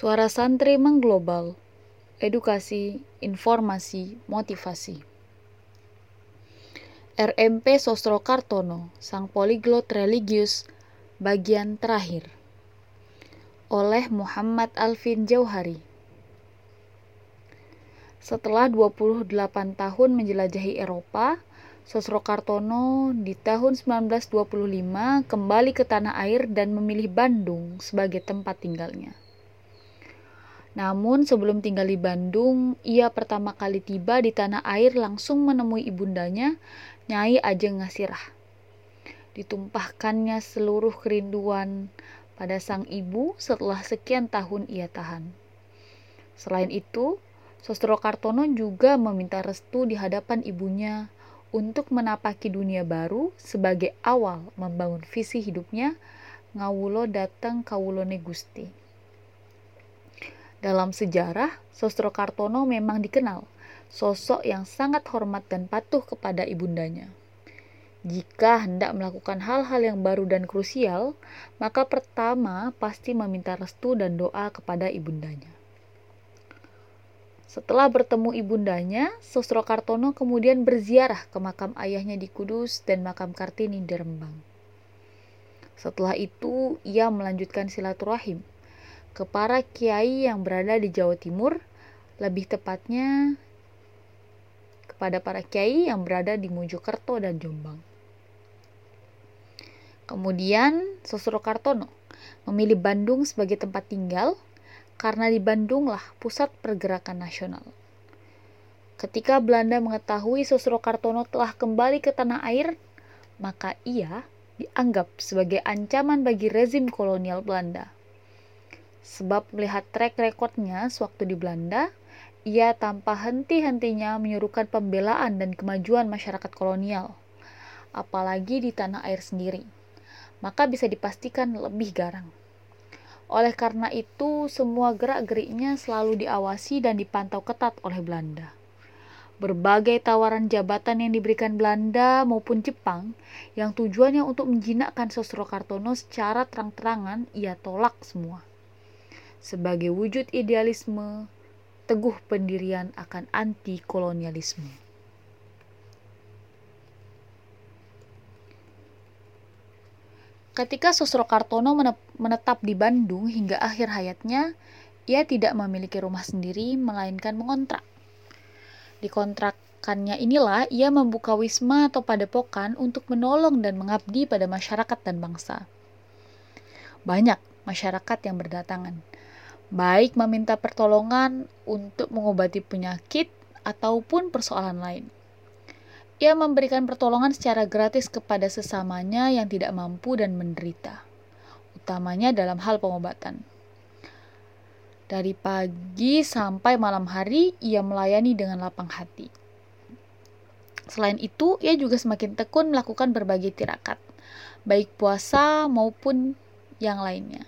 Suara santri mengglobal, edukasi, informasi, motivasi. RMP Sostro Kartono, Sang Poliglot Religius, bagian terakhir. Oleh Muhammad Alvin Jauhari. Setelah 28 tahun menjelajahi Eropa, Sosro Kartono di tahun 1925 kembali ke tanah air dan memilih Bandung sebagai tempat tinggalnya. Namun sebelum tinggal di Bandung, ia pertama kali tiba di tanah air langsung menemui ibundanya, Nyai Ajeng Ngasirah. Ditumpahkannya seluruh kerinduan pada sang ibu setelah sekian tahun ia tahan. Selain itu, Sostro Kartono juga meminta restu di hadapan ibunya untuk menapaki dunia baru sebagai awal membangun visi hidupnya, ngawulo datang kawulone Gusti. Dalam sejarah, Sostro Kartono memang dikenal sosok yang sangat hormat dan patuh kepada ibundanya. Jika hendak melakukan hal-hal yang baru dan krusial, maka pertama pasti meminta restu dan doa kepada ibundanya. Setelah bertemu ibundanya, Sostro Kartono kemudian berziarah ke makam ayahnya di Kudus dan makam Kartini di Rembang. Setelah itu, ia melanjutkan silaturahim ke para kiai yang berada di Jawa Timur, lebih tepatnya kepada para kiai yang berada di Mojokerto dan Jombang. Kemudian Sosro Kartono memilih Bandung sebagai tempat tinggal karena di Bandunglah pusat pergerakan nasional. Ketika Belanda mengetahui Sosro Kartono telah kembali ke tanah air, maka ia dianggap sebagai ancaman bagi rezim kolonial Belanda. Sebab melihat track recordnya sewaktu di Belanda, ia tanpa henti-hentinya menyuruhkan pembelaan dan kemajuan masyarakat kolonial, apalagi di tanah air sendiri. Maka bisa dipastikan lebih garang. Oleh karena itu, semua gerak-geriknya selalu diawasi dan dipantau ketat oleh Belanda. Berbagai tawaran jabatan yang diberikan Belanda maupun Jepang yang tujuannya untuk menjinakkan Sosro Kartono secara terang-terangan ia tolak semua sebagai wujud idealisme, teguh pendirian akan anti-kolonialisme. Ketika Sosro Kartono menetap di Bandung hingga akhir hayatnya, ia tidak memiliki rumah sendiri, melainkan mengontrak. Di kontrakannya inilah ia membuka wisma atau padepokan untuk menolong dan mengabdi pada masyarakat dan bangsa. Banyak masyarakat yang berdatangan baik meminta pertolongan untuk mengobati penyakit ataupun persoalan lain. Ia memberikan pertolongan secara gratis kepada sesamanya yang tidak mampu dan menderita, utamanya dalam hal pengobatan. Dari pagi sampai malam hari, ia melayani dengan lapang hati. Selain itu, ia juga semakin tekun melakukan berbagai tirakat, baik puasa maupun yang lainnya.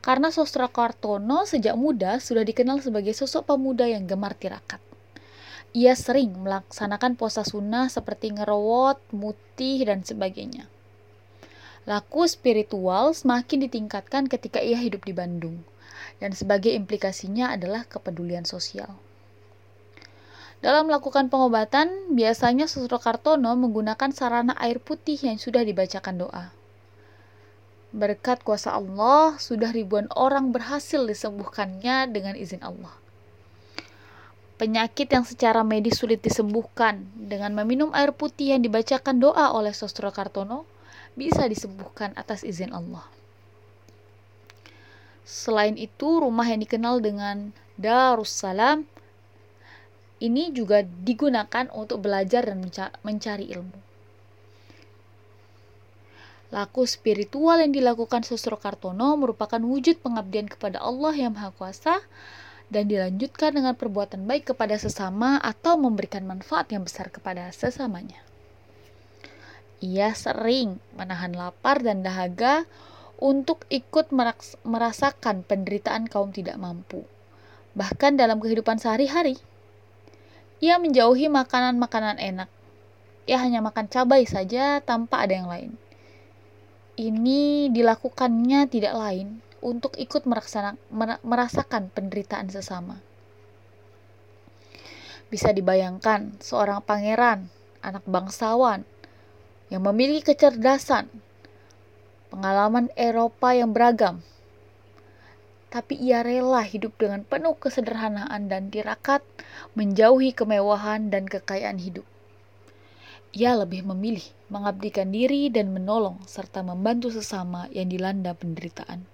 Karena Sostra Kartono sejak muda sudah dikenal sebagai sosok pemuda yang gemar tirakat. Ia sering melaksanakan puasa sunnah seperti ngerowot, mutih, dan sebagainya. Laku spiritual semakin ditingkatkan ketika ia hidup di Bandung, dan sebagai implikasinya adalah kepedulian sosial. Dalam melakukan pengobatan, biasanya Sosro Kartono menggunakan sarana air putih yang sudah dibacakan doa. Berkat kuasa Allah, sudah ribuan orang berhasil disembuhkannya dengan izin Allah. Penyakit yang secara medis sulit disembuhkan dengan meminum air putih yang dibacakan doa oleh Sostro Kartono bisa disembuhkan atas izin Allah. Selain itu, rumah yang dikenal dengan Darussalam ini juga digunakan untuk belajar dan mencari ilmu. Laku spiritual yang dilakukan Sosro Kartono merupakan wujud pengabdian kepada Allah yang Maha Kuasa dan dilanjutkan dengan perbuatan baik kepada sesama atau memberikan manfaat yang besar kepada sesamanya. Ia sering menahan lapar dan dahaga untuk ikut merasakan penderitaan kaum tidak mampu. Bahkan dalam kehidupan sehari-hari, ia menjauhi makanan-makanan enak. Ia hanya makan cabai saja tanpa ada yang lain ini dilakukannya tidak lain untuk ikut merasakan penderitaan sesama. Bisa dibayangkan seorang pangeran, anak bangsawan, yang memiliki kecerdasan, pengalaman Eropa yang beragam, tapi ia rela hidup dengan penuh kesederhanaan dan tirakat, menjauhi kemewahan dan kekayaan hidup. Ia lebih memilih mengabdikan diri dan menolong serta membantu sesama yang dilanda penderitaan.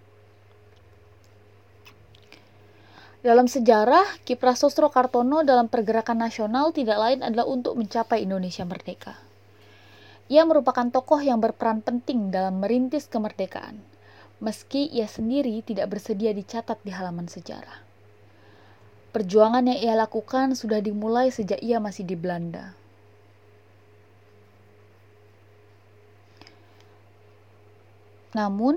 Dalam sejarah, kiprah Sosro Kartono dalam pergerakan nasional tidak lain adalah untuk mencapai Indonesia merdeka. Ia merupakan tokoh yang berperan penting dalam merintis kemerdekaan, meski ia sendiri tidak bersedia dicatat di halaman sejarah. Perjuangan yang ia lakukan sudah dimulai sejak ia masih di Belanda. Namun,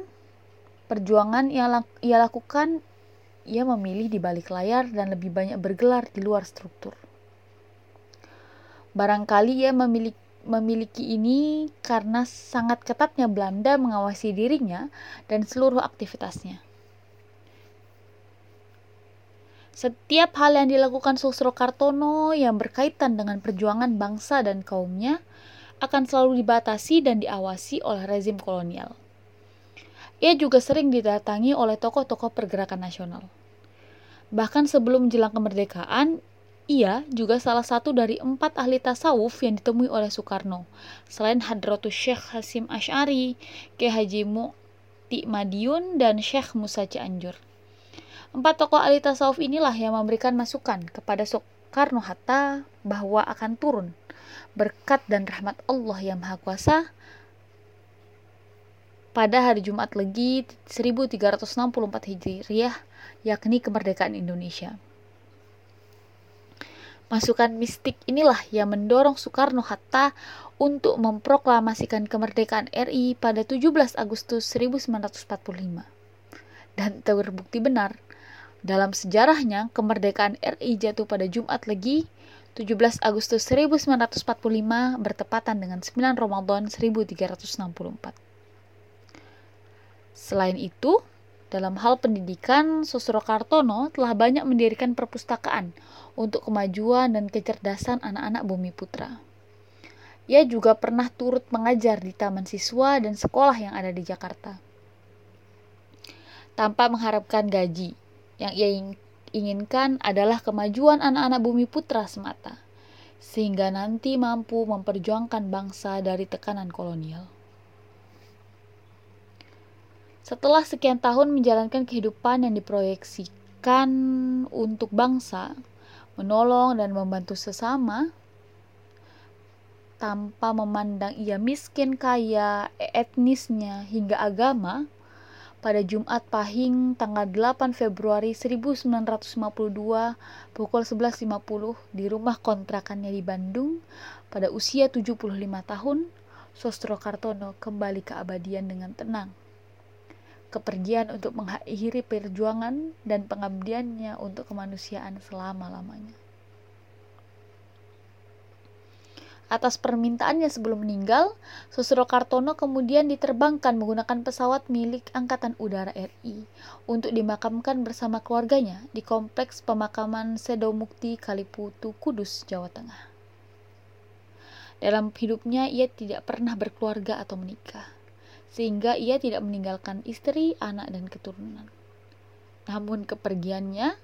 perjuangan yang ia lakukan, ia memilih di balik layar dan lebih banyak bergelar di luar struktur. Barangkali ia memiliki, memiliki ini karena sangat ketatnya Belanda mengawasi dirinya dan seluruh aktivitasnya. Setiap hal yang dilakukan Susro Kartono yang berkaitan dengan perjuangan bangsa dan kaumnya akan selalu dibatasi dan diawasi oleh rezim kolonial. Ia juga sering didatangi oleh tokoh-tokoh pergerakan nasional. Bahkan sebelum menjelang kemerdekaan, ia juga salah satu dari empat ahli tasawuf yang ditemui oleh Soekarno, selain Hadratus Syekh Hasim Ash'ari, Kiai Haji Mu'ti Madiun, dan Syekh Musa Cianjur. Empat tokoh ahli tasawuf inilah yang memberikan masukan kepada Soekarno Hatta bahwa akan turun berkat dan rahmat Allah yang Maha Kuasa pada hari Jumat Legi 1364 Hijriah, yakni kemerdekaan Indonesia. Masukan mistik inilah yang mendorong Soekarno-Hatta untuk memproklamasikan kemerdekaan RI pada 17 Agustus 1945. Dan terbukti benar, dalam sejarahnya kemerdekaan RI jatuh pada Jumat Legi 17 Agustus 1945 bertepatan dengan 9 Ramadan 1364. Selain itu, dalam hal pendidikan, Susro Kartono telah banyak mendirikan perpustakaan untuk kemajuan dan kecerdasan anak-anak bumi putra. Ia juga pernah turut mengajar di taman siswa dan sekolah yang ada di Jakarta. Tanpa mengharapkan gaji, yang ia inginkan adalah kemajuan anak-anak bumi putra semata, sehingga nanti mampu memperjuangkan bangsa dari tekanan kolonial. Setelah sekian tahun menjalankan kehidupan yang diproyeksikan untuk bangsa, menolong dan membantu sesama, tanpa memandang ia miskin, kaya, etnisnya, hingga agama, pada Jumat Pahing tanggal 8 Februari 1952 pukul 11.50 di rumah kontrakannya di Bandung pada usia 75 tahun, Sostro Kartono kembali ke abadian dengan tenang kepergian untuk mengakhiri perjuangan dan pengabdiannya untuk kemanusiaan selama-lamanya. Atas permintaannya sebelum meninggal, Susro Kartono kemudian diterbangkan menggunakan pesawat milik Angkatan Udara RI untuk dimakamkan bersama keluarganya di Kompleks Pemakaman Sedomukti Kaliputu, Kudus, Jawa Tengah. Dalam hidupnya ia tidak pernah berkeluarga atau menikah sehingga ia tidak meninggalkan istri, anak, dan keturunan. Namun kepergiannya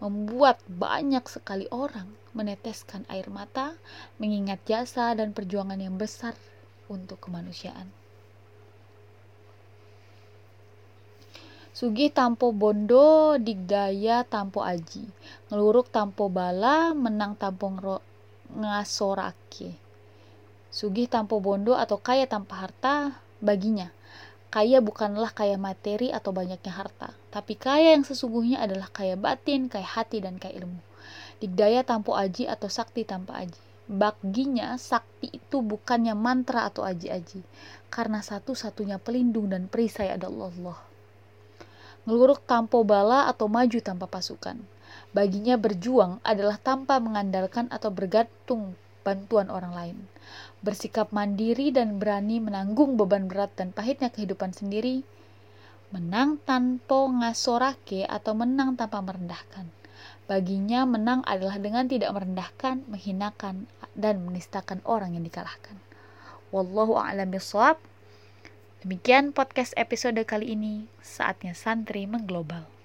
membuat banyak sekali orang meneteskan air mata, mengingat jasa dan perjuangan yang besar untuk kemanusiaan. Sugih tampo bondo digdaya tampo aji, ngeluruk tampo bala menang tampo ngasorake. Sugih tampo bondo atau kaya tanpa harta Baginya, kaya bukanlah kaya materi atau banyaknya harta, tapi kaya yang sesungguhnya adalah kaya batin, kaya hati, dan kaya ilmu. Digdaya tanpa aji atau sakti tanpa aji. Baginya, sakti itu bukannya mantra atau aji-aji, karena satu-satunya pelindung dan perisai adalah Allah. Ngeluruk tanpa bala atau maju tanpa pasukan. Baginya berjuang adalah tanpa mengandalkan atau bergantung bantuan orang lain bersikap mandiri dan berani menanggung beban berat dan pahitnya kehidupan sendiri, menang tanpa ngasorake atau menang tanpa merendahkan. Baginya menang adalah dengan tidak merendahkan, menghinakan, dan menistakan orang yang dikalahkan. Wallahu a'lam. Demikian podcast episode kali ini. Saatnya santri mengglobal.